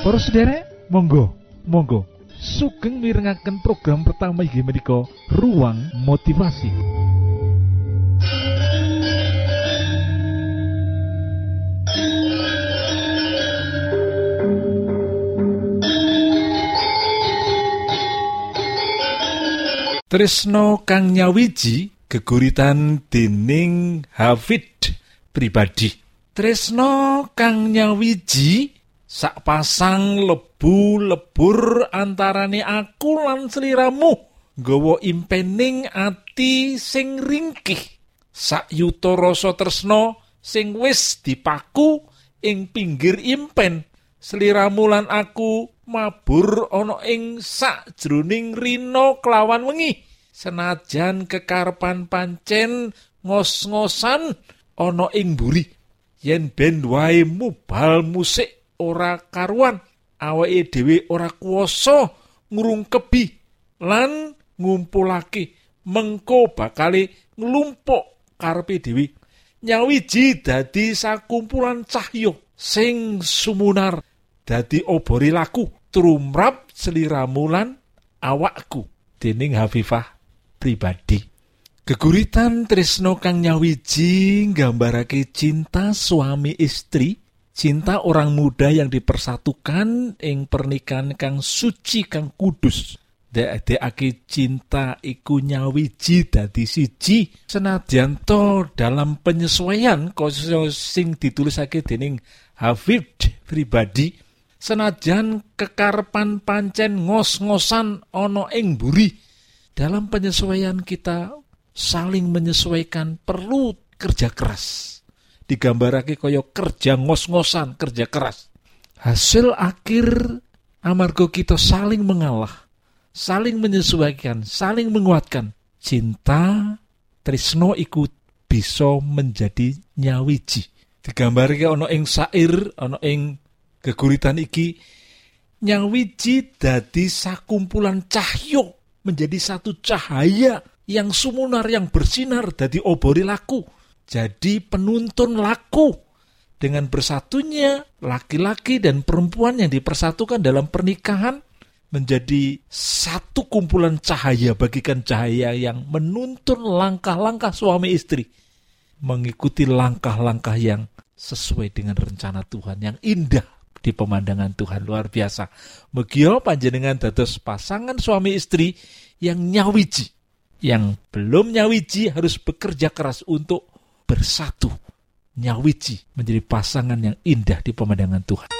Para sederek, monggo, monggo. Sugeng mirengaken program pertama inggih menika Ruang Motivasi. Tresno kang nyawiji geguritan dening Hafid pribadi. Tresno kang nyawiji sak pasang lebu lebur antarane aku lan sliramu. Nggawa impening ati sing ringkih. Sak yuta rasa tresno sing wis dipaku ing pinggir impen. Sliramu lan aku mabur ana ing sak jroning rino kelawan wengi. Senajan kekarepan pancen ngos-ngosan ana ing mburi. Yen ben wae mubal musik ora karuan. Awake dhewe ora kuasa ngrungkebi lan ngumpulake. Mengko bakale nglumpuk karepe dhewe. Nyawiji dadi sakumpulan cahya sing sumunar. Dadi obore laku trumrap sliramu lan awakku. Dening Hafifah pribadi. Geguritan Trisno kang nyawiji nggambarake cinta suami istri cinta orang muda yang dipersatukan ing pernikahan kang suci kang kudus. Dekake cinta iku nyawiji dadi siji. Senadyan to dalam penyesuaian kaya sing ditulisake dening Hafid pribadi senajan kekarepan pancen ngos-ngosan ana ing buri dalam penyesuaian kita saling menyesuaikan perlu kerja keras digambarake kaya kerja ngos-ngosan kerja keras. Hasil akhir amarga kita saling mengalah saling menyesuaikan saling menguatkan. Cinta Trisno ikut bisa menjadi nyawiji. Digambarke ana ing sair ana ing geguritan iki nyawiji dadi sakumpulan cahyo menjadi satu cahaya yang sumunar yang bersinar dadi obori laku jadi penuntun laku dengan bersatunya laki-laki dan perempuan yang dipersatukan dalam pernikahan menjadi satu kumpulan cahaya bagikan cahaya yang menuntun langkah-langkah suami istri mengikuti langkah-langkah yang sesuai dengan rencana Tuhan yang indah di pemandangan Tuhan luar biasa. Megio panjenengan dados pasangan suami istri yang nyawiji. Yang belum nyawiji harus bekerja keras untuk bersatu. Nyawiji menjadi pasangan yang indah di pemandangan Tuhan.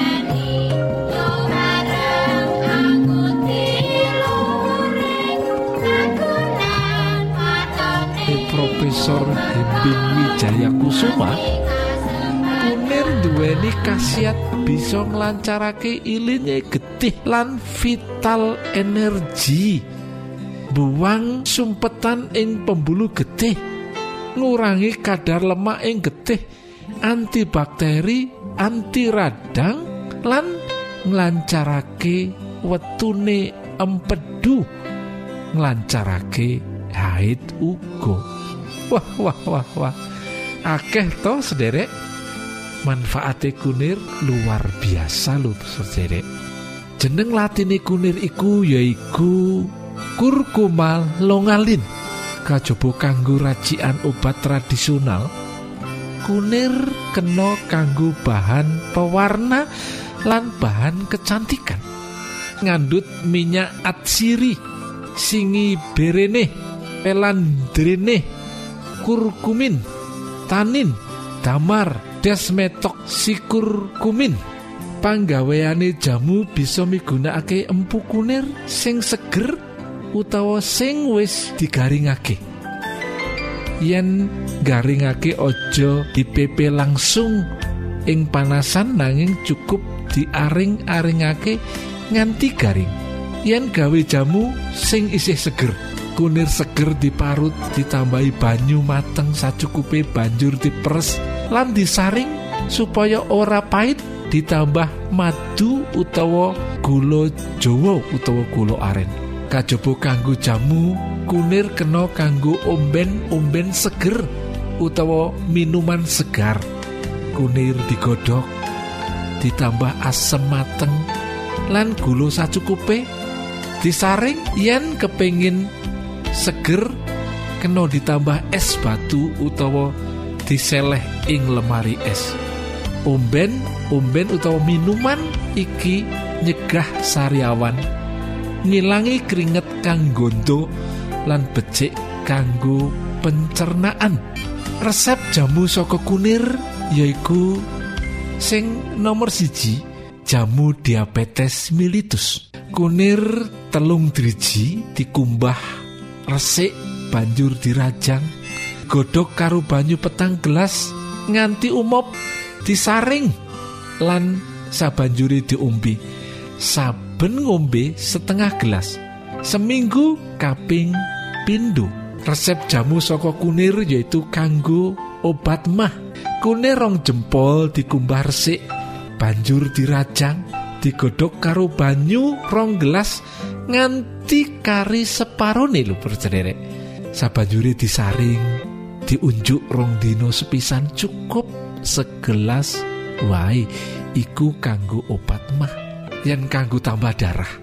Wijaya Kusuma kunir duweni khasiat bisa nglancarake ilinge getih lan vital energi. Buang sumpetan ing pembuluh getih ngurangi kadar lemak ing getih antibakteri anti radang lan nglancarake wetune empedu nglancarake haid uga. Wah wah wah wah akeh to sederek. Manfaate kunir luar biasa lho sederek. Jeneng latine kunir iku yaiku kurkuma longalin. Kajaba kanggo racikan obat tradisional. Kunir kena kanggo bahan pewarna lan bahan kecantikan. Ngandut minyak atsiri singi berene pelandrene kurkumin tanin damar desmetok sikurkumin panggaweane jamu bisa migunakake empu kunir sing seger utawa sing wis digaringake. Yen garingake ojo dipepe langsung ing panasan nanging cukup diaring-aringake nganti garing. Yen gawe jamu sing isih seger kunir seger diparut ditambahi banyu mateng sacukupe banjur diperes lan disaring supaya ora pahit ditambah madu utawa gula Jawa utawa gula aren. Kajaba kanggo jamu kunir kena kanggo omben-omben seger utawa minuman segar. Kunir digodhog ditambah asem mateng lan gula sacukupe. Disaring yen kepingin seger kena ditambah es batu utawa diseleh ing lemari es. Omben omben utawa minuman iki nyegah sariawan. Ngilangi keringet kang gondo lan becik kanggo pencernaan. Resep jamu saka kunir yaiku sing nomor siji jamu diabetes militus. Kunir telung driji dikumbah resik banjur dirajang godhog karo banyu petang gelas nganti umop disaring lan sabanjuri diombe. Saben ngombe setengah gelas seminggu kaping pindho. Resep jamu saka kunir yaitu kanggo obat mah. Kunir rong jempol dikumbah resik banjur dirajang digodhog karo banyu rong gelas nganti kari separone lho percederek sabanjure disaring diunjuk rong dino sepisan cukup segelas. Wae iku kanggo obat mah yen kanggo tambah darah.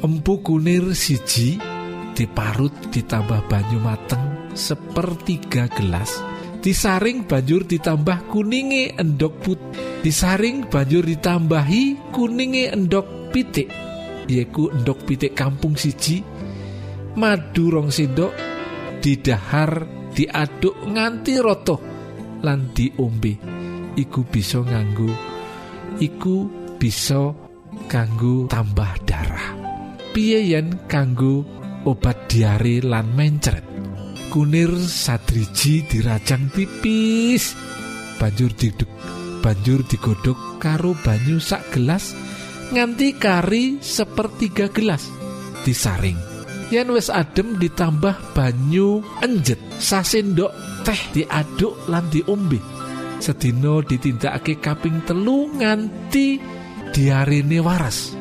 Empu kunir siji diparut ditambah banyu mateng sepertiga gelas. Disaring banjur ditambah kuninge endok put disaring banjur ditambahi kuninge endok pitik yaiku endok pitik kampung siji madu rong sendok didahar diaduk nganti roto lan diombe. Iku bisa nganggo iku bisa kanggo tambah darah. Piye yen kanggo obat diare lan mencret? Kunir sadriji dirajang tipis banjur diduk banjur digodhog karo banyu sak gelas nganti kari sepertiga gelas. Disaring. Yen wis adem ditambah banyu enjet sasendok teh diaduk lan diombe. Sedina ditindakake kaping telu nganti diarene waras.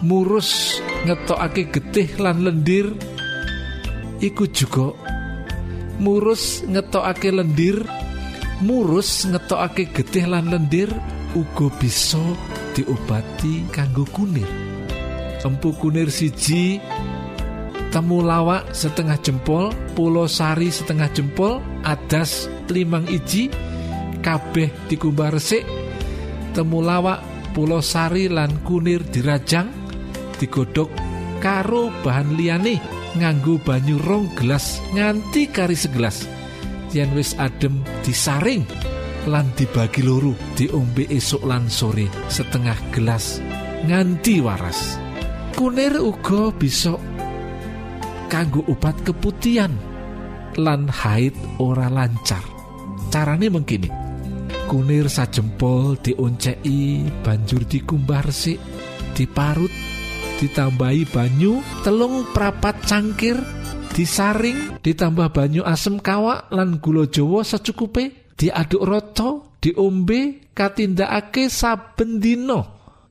Murus ngetokake getih lan lendir. Iku juga murus ngetokake lendir murus ngetokake getih lan lendir uga bisa diobati kanggo kunir. Empu kunir siji temulawak setengah jempol pulau sari setengah jempol adas limang iji kabeh dikumbah resik temulawak pulau sari lan kunir dirajang digodhog karo bahan liyane nganggo banyu rong gelas nganti kari segelas. Yen wis adem disaring lan dibagi loro diombe esuk lan sore setengah gelas nganti waras. Kunir uga bisa kanggo obat keputihan lan haid ora lancar. Carane mengkini kunir sajempol dioncei banjur dikumbah resik diparut ditambahi banyu telung prapat cangkir disaring ditambah banyu asem kawak lan gula Jawa secukupe diaduk rata diombe katindakake saben dina.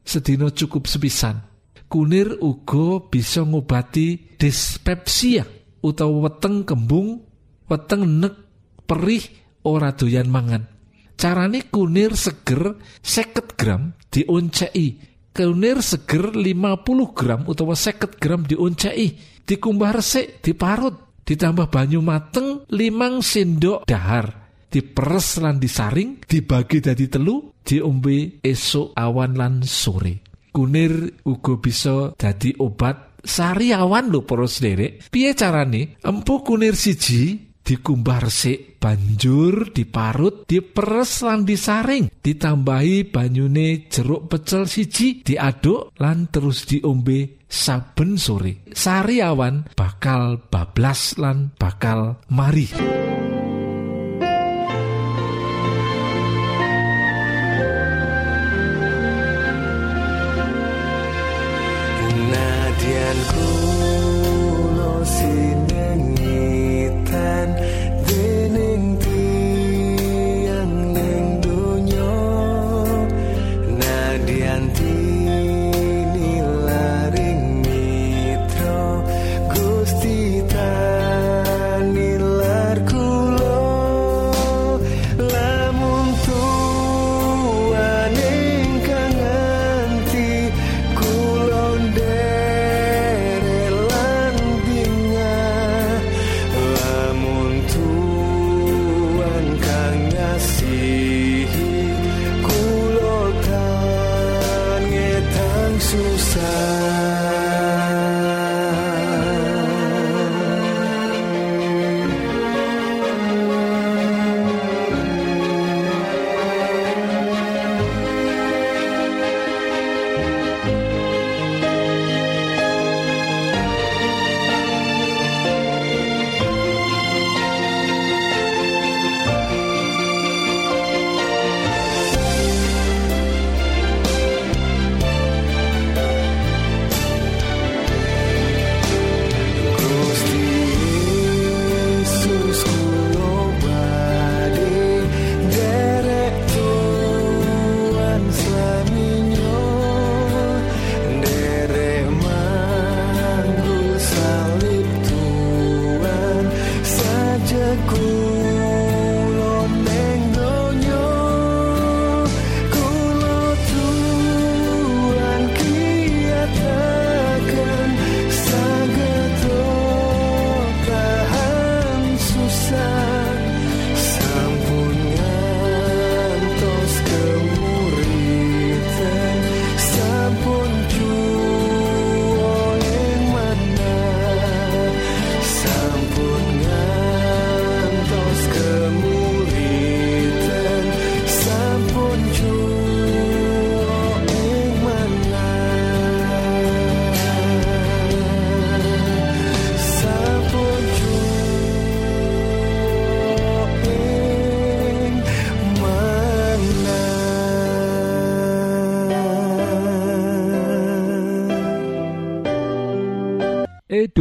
Sedina cukup sepisan. Kunir uga bisa ngobati dispepsia utawa weteng kembung weteng nek perih ora doyan mangan. Carane kunir seger 50 gram dioncei kunir seger 50 gram utawa 50 gram dioncei dikumbah resik diparut ditambah banyu mateng 5 sendok dahar diperes lan disaring dibagi dadi telu diombe esok awan lan sore. Kunir uga bisa dadi obat sari awan lho para sederek. Piye carane? Empu kunir siji dikumbah resik banjur diparut diperes lan disaring ditambahi banyune jeruk pecel siji diaduk lan terus diombe saben sore. Sariawan bakal bablas lan bakal mari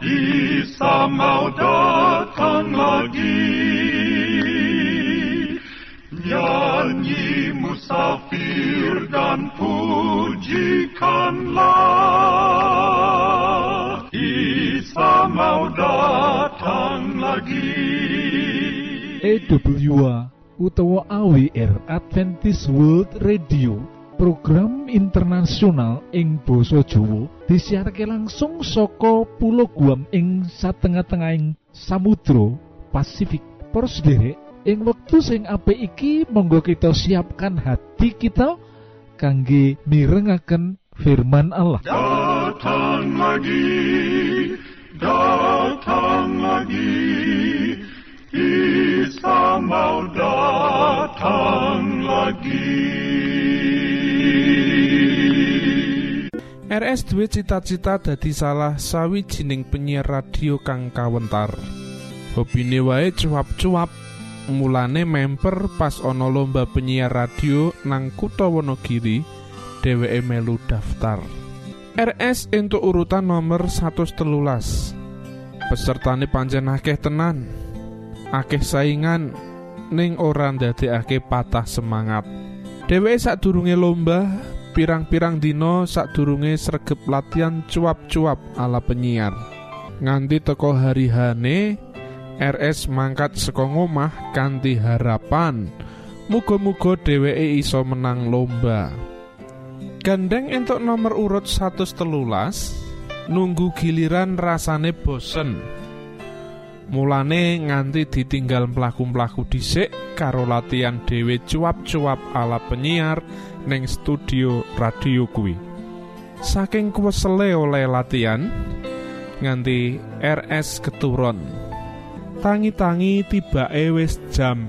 Isa mau datang lagi Nyanyi musafir dan pujikanlah Isa mau datang lagi EWA utawa AWR Adventist World Radio program internasional ing Boso Jowo disiharke langsung soko pulau Guam ing satengah-tengahing Samudro Pasifik Persderek ing wektu sing apik iki monggo kita siapkan hati kita kangge mirengaken firman Allah Datang lagi, datang lagi, Isa mau datang lagi. RS duwe cita-cita dadi salah sawijining penyiar radio kang kawentar. Hobine wae cuap-cuap. Mulane member pas ana lomba penyiar radio nang Kutha Wonogiri, dheweke melu daftar. RS entuk urutan nomor 113. Pesertane pancen akeh tenan. Akeh saingan ning ora ndadekake patah semangat. Dheweke sadurunge lomba pirang-pirang dina sadurunge sregep latihan cuap-cuap ala penyiar. Nganti teko hari hane RS mangkat saka ngomah kanthi harapan muga-muga dheweke iso menang lomba. Gandeng entuk nomor urut 113 nunggu giliran rasane bosen. Mulane nganti ditinggal mlaku-mlaku dhisik karo latihan dhewe cuap-cuap ala penyiar ning studio radio kuwi. Saking kuwesele oleh latihan nganti RS keturun. Tangi-tangi tibake wis jam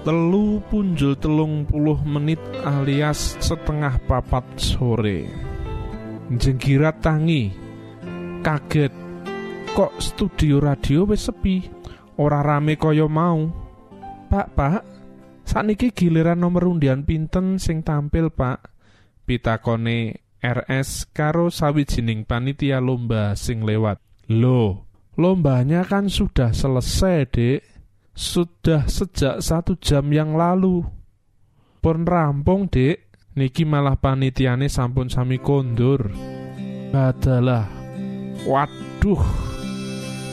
telu punjul telung puluh menit alias setengah papat sore. Jenggirat tangi, kaget kok studio radio wis sepi, ora rame kaya mau. Pak, Pak, sakniki giliran nomor undian pinten sing tampil, Pak? Pitakone RS karo sawijining panitia lomba sing lewat. Loh, lombanya kan sudah selesai, Dek. Sudah sejak satu jam yang lalu. Pun rampung, Dek. Niki malah panitiane sampun sami kondur. Badalah. Waduh.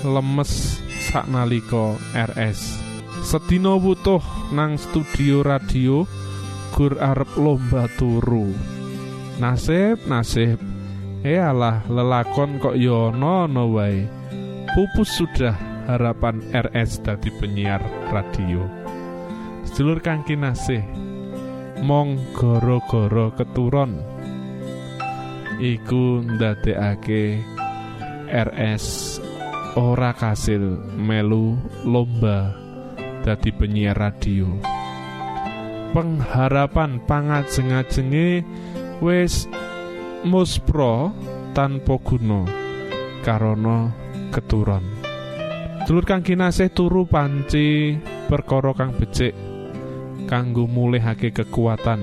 Lemes saknalika RS. Sedina wutuh nang studio radio gur arep lomba turu. Nasib, nasib. Eh alah lelakon kok yono wae. Pupus sudah harapan RS dadi penyiar radio. Sedulur kang kinasih, mong goro-goro keturon. Iku ndadekake RS ora kasil melu lomba dadi penyiar radio. Pengharapan pangajeng-ajenge wis muspro tanpa guna karana keturon. Dulur kang kinasih turu panci perkara kang becik kanggo mulihake kekuatan.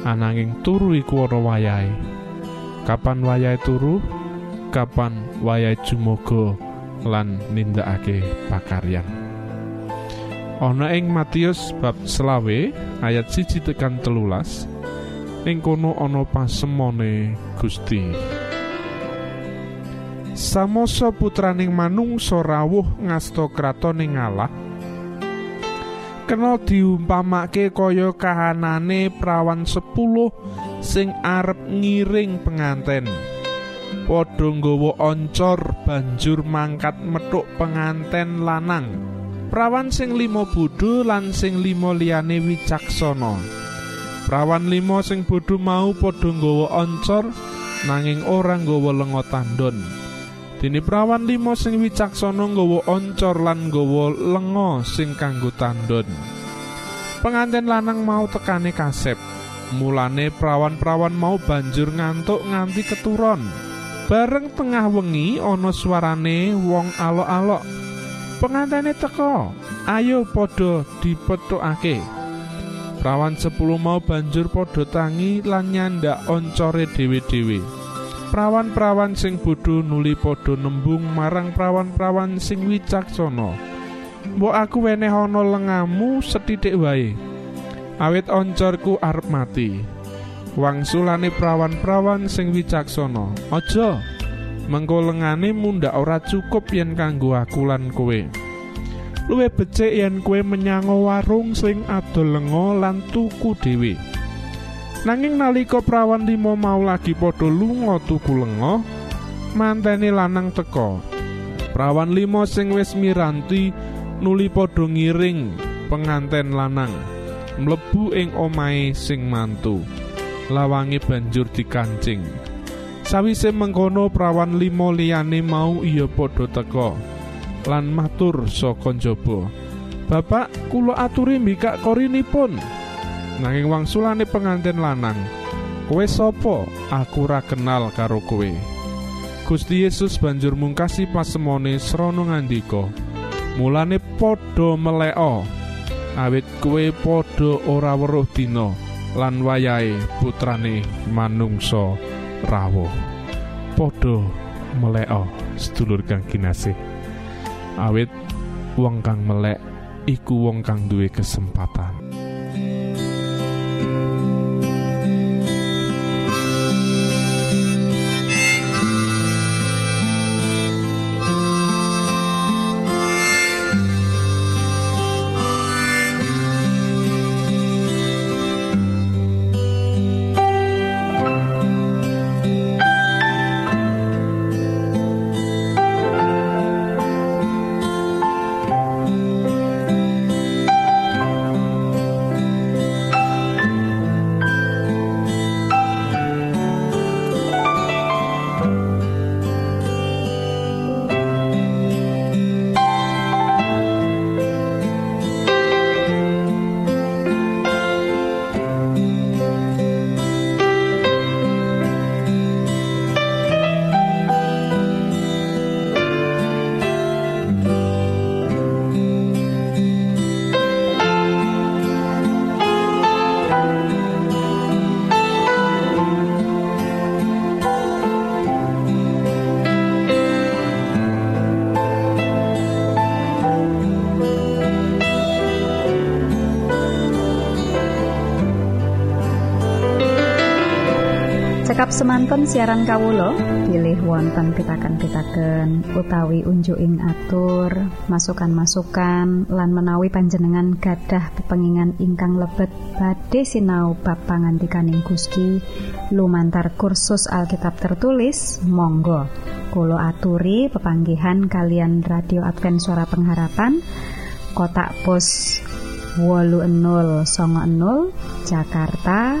Ananging turu iku ana wayahe. Kapan wayahe turu? Kapan wayahe jumoga lan nindakake pakaryan. Ana ing Matius bab selawe ayat siji tekan telulas ing kono ana pasemone Gusti. Samosa putraning manungsa rawuh ngasta kratoning Allah kena diumpamake kaya kahanane prawan sepuluh sing arep ngiring penganten padha nggawa oncor banjur mangkat metuk penganten lanang prawan sing limo bodho lan sing limo liyane wicaksana prawan limo sing bodho mau padha nggawa oncor nanging ora nggawa lenga tandon Dene prawan limo sing wicaksana nggawa oncor lan nggawa lenga sing kanggo tandon. Penganten lanang mau tekane kasep. Mulane prawan-prawan mau banjur ngantuk nganti keturon. Bareng tengah wengi ana suarane wong alok-alok. Pengantene teka, ayo padha dipethukake. Prawan 10 mau banjur padha tangi lan nyandak oncore dhewe-dhewe. Prawan-prawan sing bodho nuli padha nembung marang prawan-prawan sing wicaksana. Mbok aku weneh ana lengamu sethithik wae. Awit oncorku arep mati. Wangsulane prawan-prawan sing wicaksana. Aja mengko lengane mundhak ora cukup yen kanggo aku lan kowe. Luwe becik yen kowe menyango warung sing adol lenga lan tuku dhewe. Nanging nalika prawan limo mau lagi padha lunga tuku lenga, manteni lanang teka. Prawan limo sing wis miranti nuli padha ngiring penganten lanang mlebu ing omahe sing mantu. Lawange banjur dikancing. Sawise mengkono prawan limo liyane mau iya padha teka lan matur saka njaba. Bapak, kula aturi mbikak korinipun. Nanging wangsulane pengantin lanang, "Kowe sapa? Aku ora kenal karo kowe." Gusti Yesus banjur mungkasi pasemone srana ngandika, "Mulane padha meleka, awit kowe padha ora weruh dina lan wayahe putrane manungsa rawuh." Padha meleka, sedulur kang kinasih. Awit wong kang melek iku wong kang duwe kesempatan. Semanten siaran Kawulo pilih wonten pitaken-pitaken utawi unjuking atur masukan-masukan lan menawi panjenengan gadah pepengingan ingkang lebet badhe sinau bab pangantikaning Gusti. Lumantar kursus Alkitab tertulis Monggo. Kulo aturi pepanggihan kalian radio Advent suara pengharapan kotak pos wolu enol songo enol Jakarta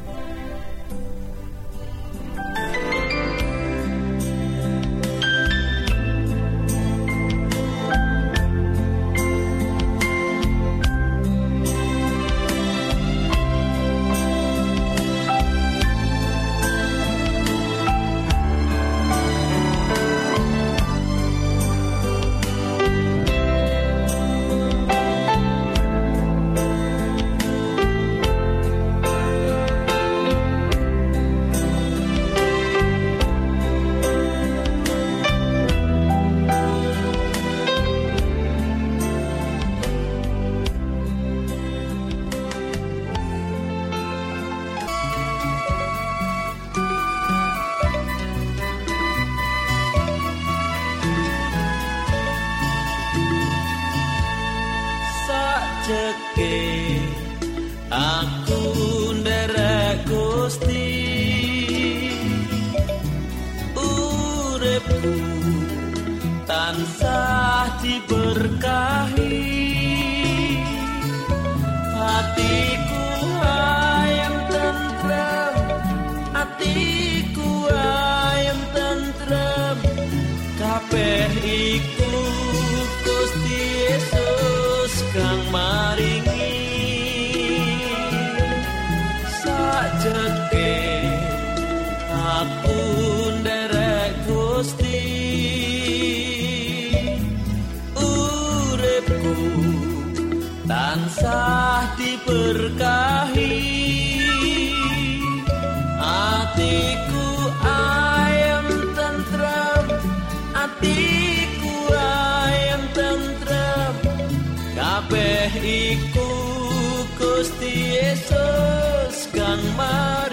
iku